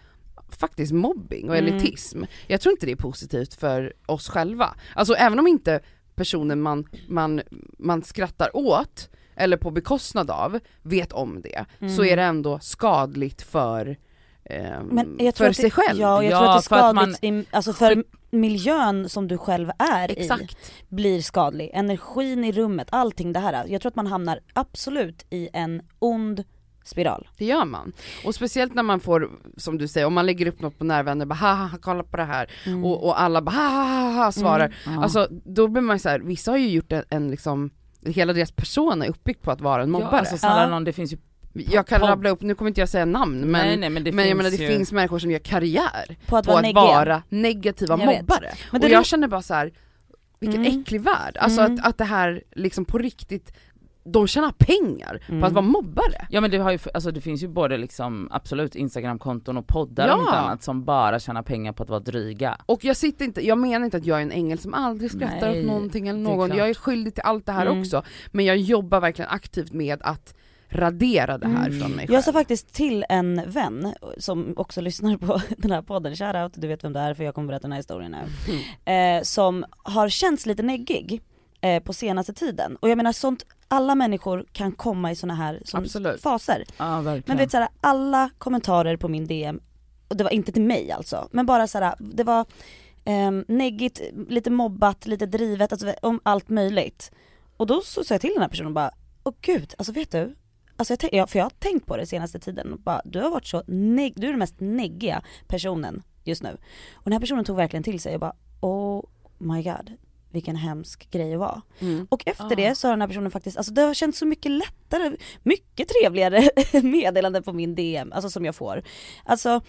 faktiskt mobbing och Mm. elitism. Jag tror inte det är positivt för oss själva. Alltså även om inte personen man, man, man skrattar åt, eller på bekostnad av, vet om det, så är det ändå skadligt för, ehm, Men jag tror för sig det, själv. Ja, jag Ja, tror att det för är skadligt, i, alltså för miljön som du själv är i Exakt. blir skadlig. Energin i rummet, allting det här. Jag tror att man hamnar absolut i en ond spiral. Det gör man. Och speciellt när man får, som du säger, om man lägger upp något på närvänner, bara haha, kolla på det här, och, och alla bara ha, ha, ha, ha svarar. Ja. Alltså då blir man så här, vissa har ju gjort en, en liksom hela deras person är uppbyggt på att vara en Ja, mobbare. alltså snälla Ja. någon, det finns ju jag kan rabbla upp, nu kommer inte jag säga namn men, nej, nej, men det men jag finns menar det ju... finns människor som gör karriär På att på vara att vara negativa Jag mobbare. Men och jag känner bara så här. vilken Mm. äcklig värld. Alltså Mm. att, att det här liksom på riktigt, de tjänar pengar på Mm. att vara mobbare. Ja men det, har ju, alltså det finns ju både liksom absolut instagramkonton och poddar Ja. och annat som bara tjänar pengar på att vara dryga. Och jag sitter inte, jag menar inte att jag är en ängel som aldrig skrattar Nej, åt någonting eller är någon, klart. jag är skyldig till allt det här Mm. också. Men jag jobbar verkligen aktivt med att radera det här Mm. från mig själv. Jag sa faktiskt till en vän som också lyssnar på den här podden, shoutout, du vet vem det är för jag kommer berätta den här historien nu. Mm. Eh, som har känts lite neggig eh, på senaste tiden. Och jag menar sånt, alla människor kan komma i såna här som Absolut. faser. Ja verkligen. Men vet såhär, alla kommentarer på min DM, och det var inte till mig alltså, men bara såhär, det var um, neggigt, lite mobbat, lite drivet, alltså om allt möjligt. Och då så sa jag till den här personen och bara, åh gud, alltså vet du? Alltså jag, tänk- ja, för jag har tänkt på det senaste tiden och bara, du har varit så neg- du är den mest neggiga personen just nu. Och den här personen tog verkligen till sig och bara, oh my god, vilken hemsk grej att vara. Mm. Och efter Ah. det så har den här personen faktiskt, alltså det har känts så mycket lättare, mycket trevligare meddelanden på min DM, alltså som jag får. Alltså,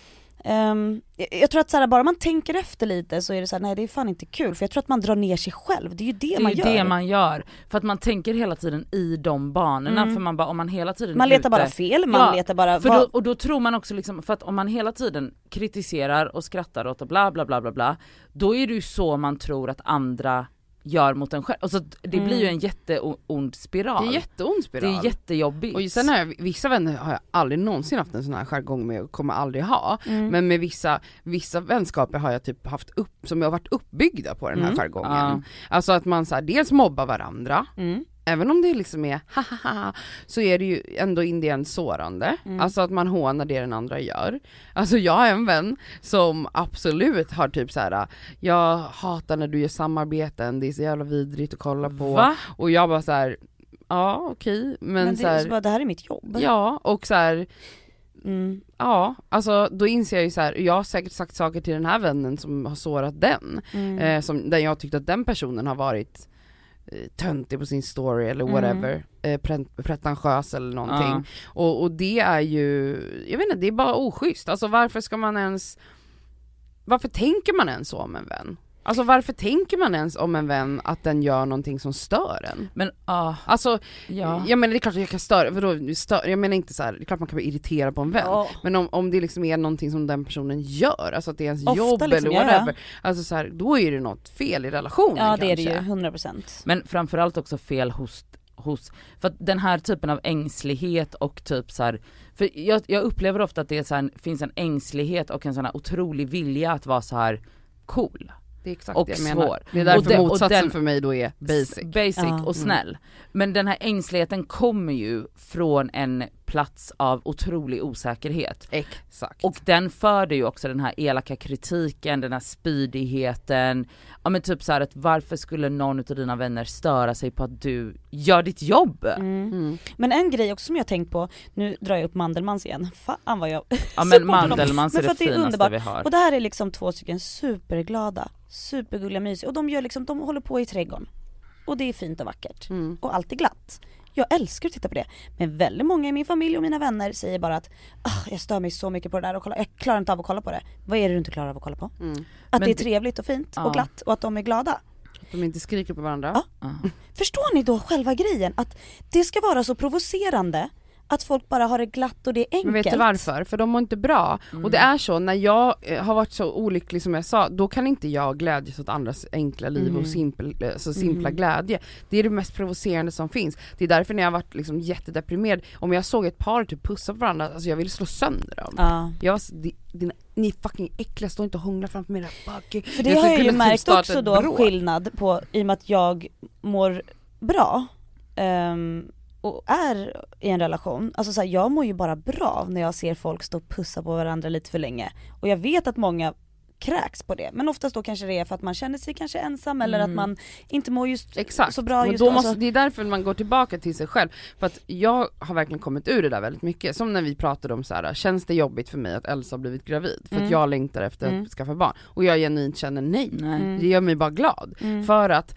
ehm, jag, jag tror att så här, bara man tänker efter lite så är det så här, nej det är fan inte kul, för jag tror att man drar ner sig själv, det är ju det, det är man gör. det man gör. För att man tänker hela tiden i de banorna, Mm. för man bara, om man hela tiden man är letar ute, bara fel, man Ja, letar bara, För då, och då tror man också liksom, för att om man hela tiden kritiserar och skrattar åt och bla bla bla bla bla, då är det ju så man tror att andra gör mot en själv. Alltså det Mm. blir ju en jätteond spiral. Det är jätteond det spiral. är jättejobbigt. Och sen har jag, vissa vänner har jag aldrig någonsin haft en sån här jargong med och kommer aldrig ha. Mm. Men med vissa, vissa vänskaper har jag typ haft upp, som har varit uppbyggda på den här Mm. jargongen. Ja. Alltså att man så här, dels mobbar varandra, Mm. Även om det liksom är hahaha, så är det ju ändå in det en sårande. Mm. Alltså att man hånar det den andra gör. Alltså jag har en vän som absolut har typ så här: jag hatar när du gör samarbeten, det är så jävla vidrigt att kolla på. Va? Och jag bara så här. ja okej, men, Men, så det, är här, så bara, det här är mitt jobb. ja och så här, Mm. ja alltså då inser jag ju så här, jag har säkert sagt saker till den här vännen som har sårat den, Mm. eh, som, där jag tyckte att den personen har varit töntig på sin story eller Mm. whatever, eh, pre- pretentiös eller någonting. Ja. Och, och det är ju, jag vet inte, det är bara oschysst. Alltså varför ska man ens, varför tänker man ens så om en vän? Alltså varför tänker man ens om en vän att den gör någonting som stör en? Men ah, Alltså, ja. jag menar det är klart att jag kan störa, vadå, stör, jag menar inte så här, det är klart man kan bli irriterad på en vän. Ja. Men om, om det liksom är någonting som den personen gör, alltså att det är ens Ofta jobb liksom, eller whatever, alltså så här, då är det något fel i relationen ja det är det kanske. ju, 100%. Men framförallt också fel hos, hos för att den här typen av ängslighet och typ så här, för jag, jag upplever ofta att det är så här, finns en ängslighet och en sån här otrolig vilja att vara så här cool. Det är exakt Och det jag menar. svår. Det är därför Och det- och motsatsen den- för mig då är basic. Basic Ja. och snäll. Men den här ängsligheten kommer ju från en plats av otrolig osäkerhet. Exakt. Och den för dig ju också den här elaka kritiken, den här spydigheten. Ja men typ så här att varför skulle någon av dina vänner störa sig på att du gör ditt jobb? Mm. Mm. Men en grej också som jag tänkt på, nu drar jag upp Mandelmans igen, fan vad jag Ja men. Mandelmans Men är det det finaste underbart. vi har. Och det här är liksom två stycken superglada, supergulliga mysiga och de gör liksom, de håller på i trädgården. Och det är fint och vackert. Mm. Och allt är glatt. Jag älskar att titta på det. Men väldigt många i min familj och mina vänner säger bara att ah, jag stör mig så mycket på det där och kolla, jag klarar inte av att kolla på det. Vad är det du inte klarar av att kolla på? Mm. Att Men det är trevligt och fint Ja. och glatt och att de är glada. De inte skriker på varandra. Ja. Förstår ni då själva grejen? Att det ska vara så provocerande att folk bara har det glatt och det är enkelt. Men vet du varför? För de mår inte bra. Och det är så, när jag eh, har varit så olycklig som jag sa, då kan inte jag glädjas åt andras enkla liv Mm. och simpel, eh, så simpla Mm. glädje. Det är det mest provocerande som finns. Det är därför när jag har varit liksom jättedeprimerad, om jag såg ett par typ pussa på varandra, alltså jag ville slå sönder dem. Ja. Jag var så, "Di- dina, ni är fucking äckliga, stå inte och hångla framför mig fucking... För det Jag har jag ju typ märkt också då skillnad på, i och med att jag mår bra ehm, och är i en relation, alltså så här, jag mår ju bara bra när jag ser folk stå och pussa på varandra lite för länge. Och jag vet att många kräks på det, men oftast då kanske det är för att man känner sig kanske ensam eller att man inte mår just Exakt, så bra just då måste, alltså, det är därför man går tillbaka till sig själv. För att jag har verkligen kommit ur det där väldigt mycket. Som när vi pratade om så här: känns det jobbigt för mig att Elsa har blivit gravid? För Mm. att jag längtar efter Mm. att skaffa barn. Och jag genuint känner nej. Nej. Mm. Det gör mig bara glad. mm. För att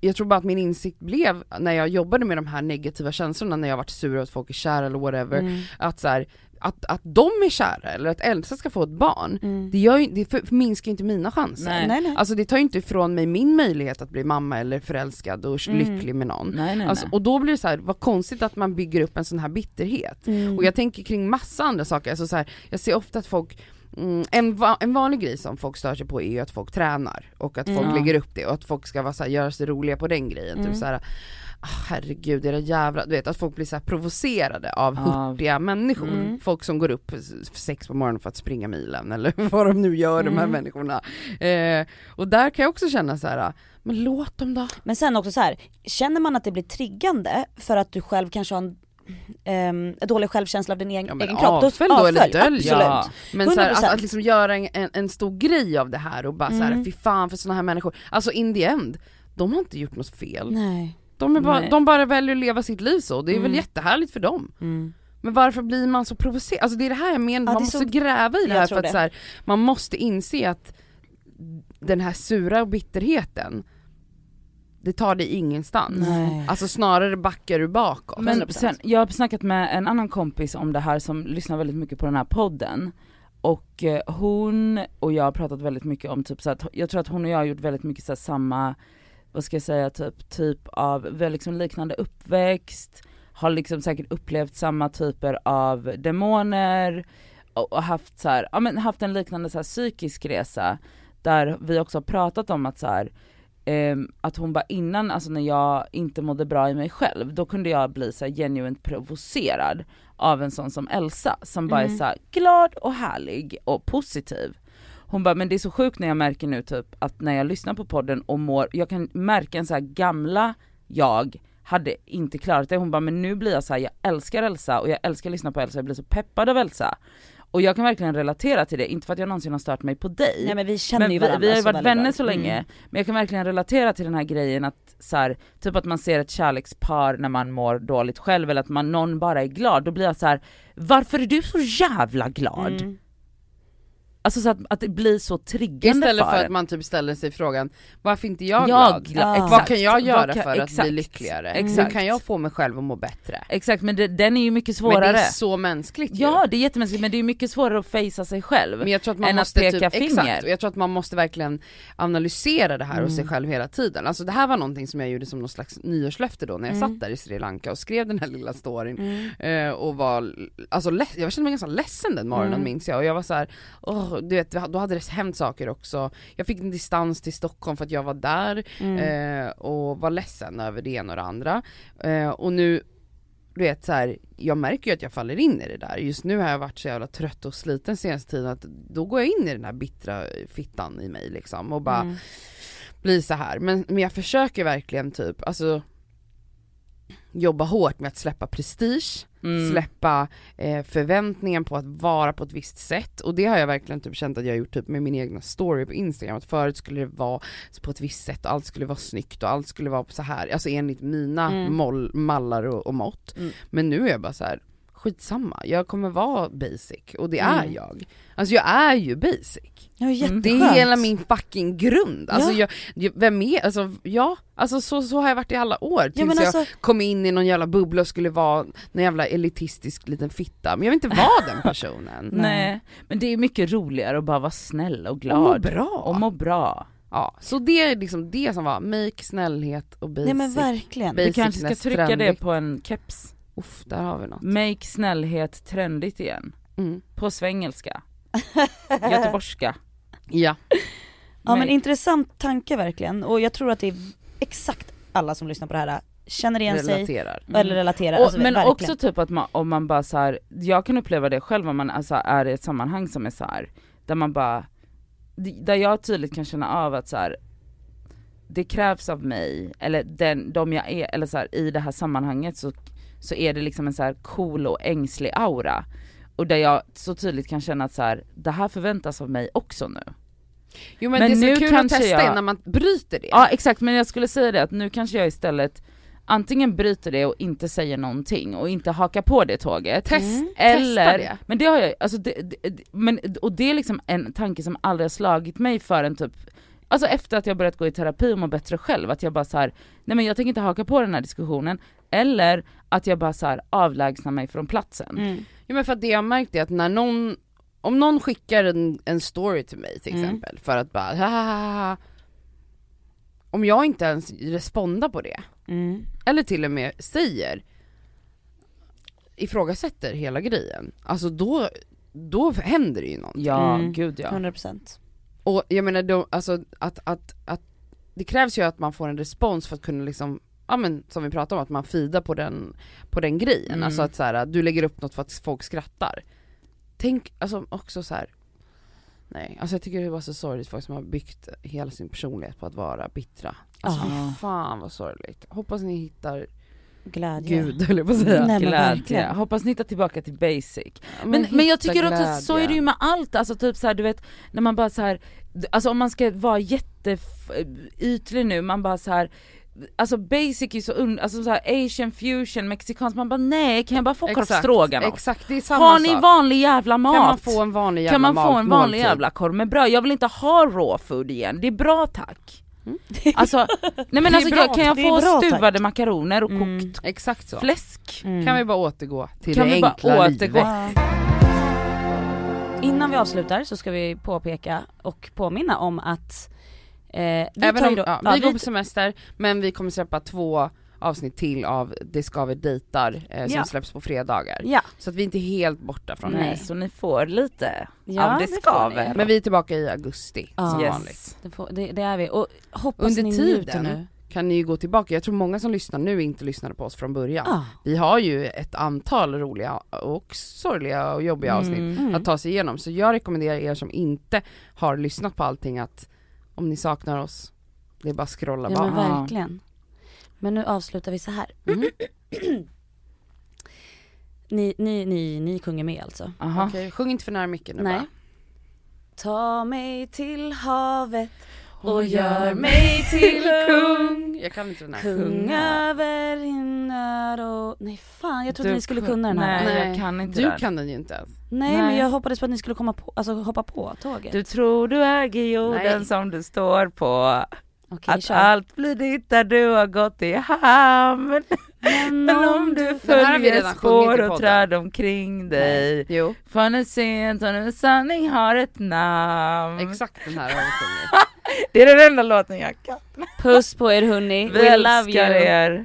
jag tror bara att min insikt blev när jag jobbade med de här negativa känslorna när jag varit sur att folk är kära eller whatever, Mm. att så här, att, att de är kära eller att Elsa ska få ett barn, Mm. det, gör ju, det för- förminskar ju inte mina chanser. Nej. Nej nej. Alltså det tar ju inte ifrån mig min möjlighet att bli mamma eller förälskad och Mm. lycklig med någon. Nej nej, Alltså, nej. och då blir det så här, vad konstigt att man bygger upp en sån här bitterhet. Mm. Och jag tänker kring massa andra saker, alltså så här, jag ser ofta att folk Mm, en, va- en vanlig grej som folk stör sig på är ju att folk tränar och att folk Mm. lägger upp det och att folk ska vara så här, göra sig roliga på den grejen. Mm. Typ så här, ah, herregud era jävla, du vet att folk blir så här provocerade av hurtiga människor. Mm. Folk som går upp sex på morgonen för att springa milen eller vad de nu gör de här Mm. människorna. Eh, och där kan jag också känna så här, men låt dem då. Men sen också så här, känner man att det blir triggande för att du själv kanske har en um, dålig självkänsla av din egen, Ja, men egen kropp, avfölj då eller dölj. Ja. Men så här, att, 100%. att liksom göra en, en, en stor grej av det här och bara så här, Mm. fy fan för såna här människor. Alltså in the end, de har inte gjort något fel. Nej. De, är bara, Nej. de bara väljer att leva sitt liv så, det är väl Mm. jättehärligt för dem. Mm. Men varför blir man så provocerad? Alltså det är det här jag menar, Ja, man måste så- gräva i det här för att det. så här, man måste inse att den här sura bitterheten, det tar dig ingenstans. Nej. Alltså snarare backar du bakåt. Men 100%. sen, jag har snackat med en annan kompis om det här som lyssnar väldigt mycket på den här podden. Och eh, hon och jag har pratat väldigt mycket om typ så att, jag tror att hon och jag har gjort väldigt mycket så samma, vad ska jag säga, typ, typ av, liksom liknande uppväxt, har liksom säkert upplevt samma typer av demoner och, och haft så här, ja men haft en liknande så här psykisk resa där vi också har pratat om att så här, ehm, att hon bara innan, alltså när jag inte mådde bra i mig själv, då kunde jag bli så här genuint provocerad av en sån som Elsa som bara är Mm. så här glad och härlig och positiv. Hon bara, men det är så sjukt när jag märker nu typ att när jag lyssnar på podden och mår, jag kan märka en så här gamla jag hade inte klarat det. Hon bara, men nu blir jag så här, jag älskar Elsa och jag älskar att lyssna på Elsa, jag blir så peppad av Elsa. Och jag kan verkligen relatera till det, inte för att jag någonsin har stört mig på dig. Nej men vi känner Men ju varandra vi har ju varit vänner bra. så länge, Mm. men jag kan verkligen relatera till den här grejen att så här, typ att man ser ett kärlekspar när man mår dåligt själv eller att man, någon bara är glad, då blir jag så här: varför är du så jävla glad? Mm. Alltså så att, att det blir så triggande Istället för en. att man typ ställer sig frågan, varför inte jag, jag glad? Exakt. Vad kan jag göra kan- för att exakt. bli lyckligare? Exakt. Hur kan jag få mig själv att må bättre? Exakt men det, den är ju mycket Men svårare. det är så mänskligt ju. Ja det är jättemänskligt men det är mycket svårare att fejsa sig själv. Men jag tror att man än att måste peka typ, finger. exakt, och jag tror att man måste verkligen analysera det här hos sig Mm. själv hela tiden. Alltså det här var någonting som jag gjorde som någon slags nyårslöfte då när jag Mm. satt där i Sri Lanka och skrev den här lilla storyn. Mm. Eh, och var, alltså jag kände mig ganska ledsen den morgonen Mm. minns jag och jag var så här, åh, du vet, då hade det hänt saker också. Jag fick en distans till Stockholm för att jag var där Mm. eh, och var ledsen över det ena och det andra. Eh, och nu, du vet så här, jag märker ju att jag faller in i det där. Just nu har jag varit så jävla trött och sliten senaste tiden att då går jag in i den här bittra fittan i mig liksom och bara Mm. blir så här. Men, men jag försöker verkligen typ, alltså jobba hårt med att släppa prestige, Mm. släppa eh, förväntningen på att vara på ett visst sätt och det har jag verkligen typ känt att jag har gjort typ med min egna story på Instagram, att förut skulle det vara på ett visst sätt och allt skulle vara snyggt och allt skulle vara så här, alltså enligt mina Mm. moll, mallar och, och mått. Mm. Men nu är jag bara så här. Skitsamma, jag kommer vara basic och det är Mm. jag. Alltså jag är ju basic. Ja, jätteskönt. Det är hela min fucking grund. Alltså Ja. jag, vem är, alltså ja, alltså så, så har jag varit i alla år. Tills Ja men jag alltså, kom in i någon jävla bubbla och skulle vara någon jävla elitistisk liten fitta, men jag vill inte vara den personen. Nej, men det är mycket roligare att bara vara snäll och Och må glad. bra. Och må bra. Ja, så det är liksom det som var make, snällhet och basic. nej men verkligen. Vi kanske ska trycka det trendigt. på en keps. Uff, där har vi något. Make snällhet trendigt igen. Mm. På svengelska. Göteborgska. Ja. Ja men intressant tanke verkligen och jag tror att det är exakt alla som lyssnar på det här känner igen sig Relaterar. eller relaterar. Och, alltså, men verkligen. också typ att man, om man bara så här, jag kan uppleva det själv om man alltså är i ett sammanhang som är så här, där man bara, där jag tydligt kan känna av att så här, det krävs av mig, eller den, de jag är, eller så här, i det här sammanhanget så, så är det liksom en så här cool och ängslig aura. Och där jag så tydligt kan känna att så här, det här förväntas av mig också nu. Jo men, Men det som nu är kul att testa jag- är när man bryter det. Ja exakt, men jag skulle säga det att nu kanske jag istället antingen bryter det och inte säger någonting och inte hakar på det tåget. Test, Mm. Eller, testa det. men det har jag, alltså det, det- men, och det är liksom en tanke som aldrig har slagit mig förrän typ Alltså efter att jag börjat gå i terapi och må bättre själv, att jag bara så här, nej men jag tänker inte haka på den här diskussionen. Eller att jag bara så här avlägsnar mig från platsen. Mm. Ja men för att det jag har märkt är att när någon, om någon skickar en, en story till mig till Mm. exempel för att bara "Hahaha." Om jag inte ens respondar på det, Mm. eller till och med säger ifrågasätter hela grejen, alltså då, då händer det ju något. Ja, Mm. gud ja. 100%. Och jag menar då, alltså att, att, att det krävs ju att man får en respons för att kunna liksom, ja men som vi pratade om, att man fidar på den, på den grejen. Mm. Alltså att så här, du lägger upp något för att folk skrattar. Tänk, alltså också så här. Nej, alltså jag tycker det var så sorgligt folk som har byggt hela sin personlighet på att vara bittra. Alltså fy fan vad sorgligt. Hoppas ni hittar Glädje. Gud höll jag på att säga. Nej, men Glädje. Hoppas ni hittar tillbaka till basic. Ja, Men, men jag tycker också att så är det ju glädje. med allt, alltså typ så här, du vet när man bara så här, alltså om man ska vara jätteytlig nu, man bara så här. Alltså basic är så un- alltså så här asian fusion, mexikansk, man bara nej kan jag bara få korv Exakt, det är samma Har ni sak. vanlig jävla mat? Kan man få en vanlig jävla Kan man få mat- en vanlig måltid? jävla korv med bröd? Jag vill inte ha raw food igen, det är bra tack. Alltså, nej men alltså bra, jag, kan jag få bra, tack. stuvade makaroner och Mm. kokt Exakt så. fläsk? Mm. Kan vi bara återgå till Kan det vi bara enkla återgå? livet? Innan vi avslutar så ska vi påpeka och påminna om att eh, vi Även tar om, då, ja, ja, vi går vi- på semester, men vi kommer släppa två avsnitt till av Det ska vi dejtar eh, som Ja. släpps på fredagar. Ja, Så att vi är inte helt borta från Nej, det. så ni får lite Ja, av det skaver. ni. Men vi är tillbaka i augusti Ja. som Yes. vanligt. det, får, det, det är vi. Och hoppas Under ni tiden nu. kan ni ju gå tillbaka, jag tror många som lyssnar nu inte lyssnade på oss från början. Ja. Vi har ju ett antal roliga och sorgliga och jobbiga avsnitt Mm. att ta sig igenom, så jag rekommenderar er som inte har lyssnat på allting att om ni saknar oss, det är bara att scrolla Ja men Ja. verkligen. Men nu avslutar vi så här. Mhm. Ni, ni, ni, ni sjunger med alltså. Aha. Okej, sjung inte för nära micken nu Nej. bara. Ta mig till havet och gör mig till kung. Jag kan inte den här. Kung över himmel och... Nej fan, jag trodde Du ni skulle kun- kunna den här. Nej, Nej, jag kan inte Du den. kan den ju inte ens. men Nej. jag hoppades på att ni skulle komma på, alltså hoppa på tåget. Du tror du äger jorden Nej. som du står på. Okej, att kör. allt blir ditt där du har gått i hamn. Men om du följer spår och träd omkring dig. Jo, För nu sent och nu sanning har ett namn. exakt den här har vi sjungit. Det är den enda låten jag kan. Puss på er hörni, Vi we love älskar you. er.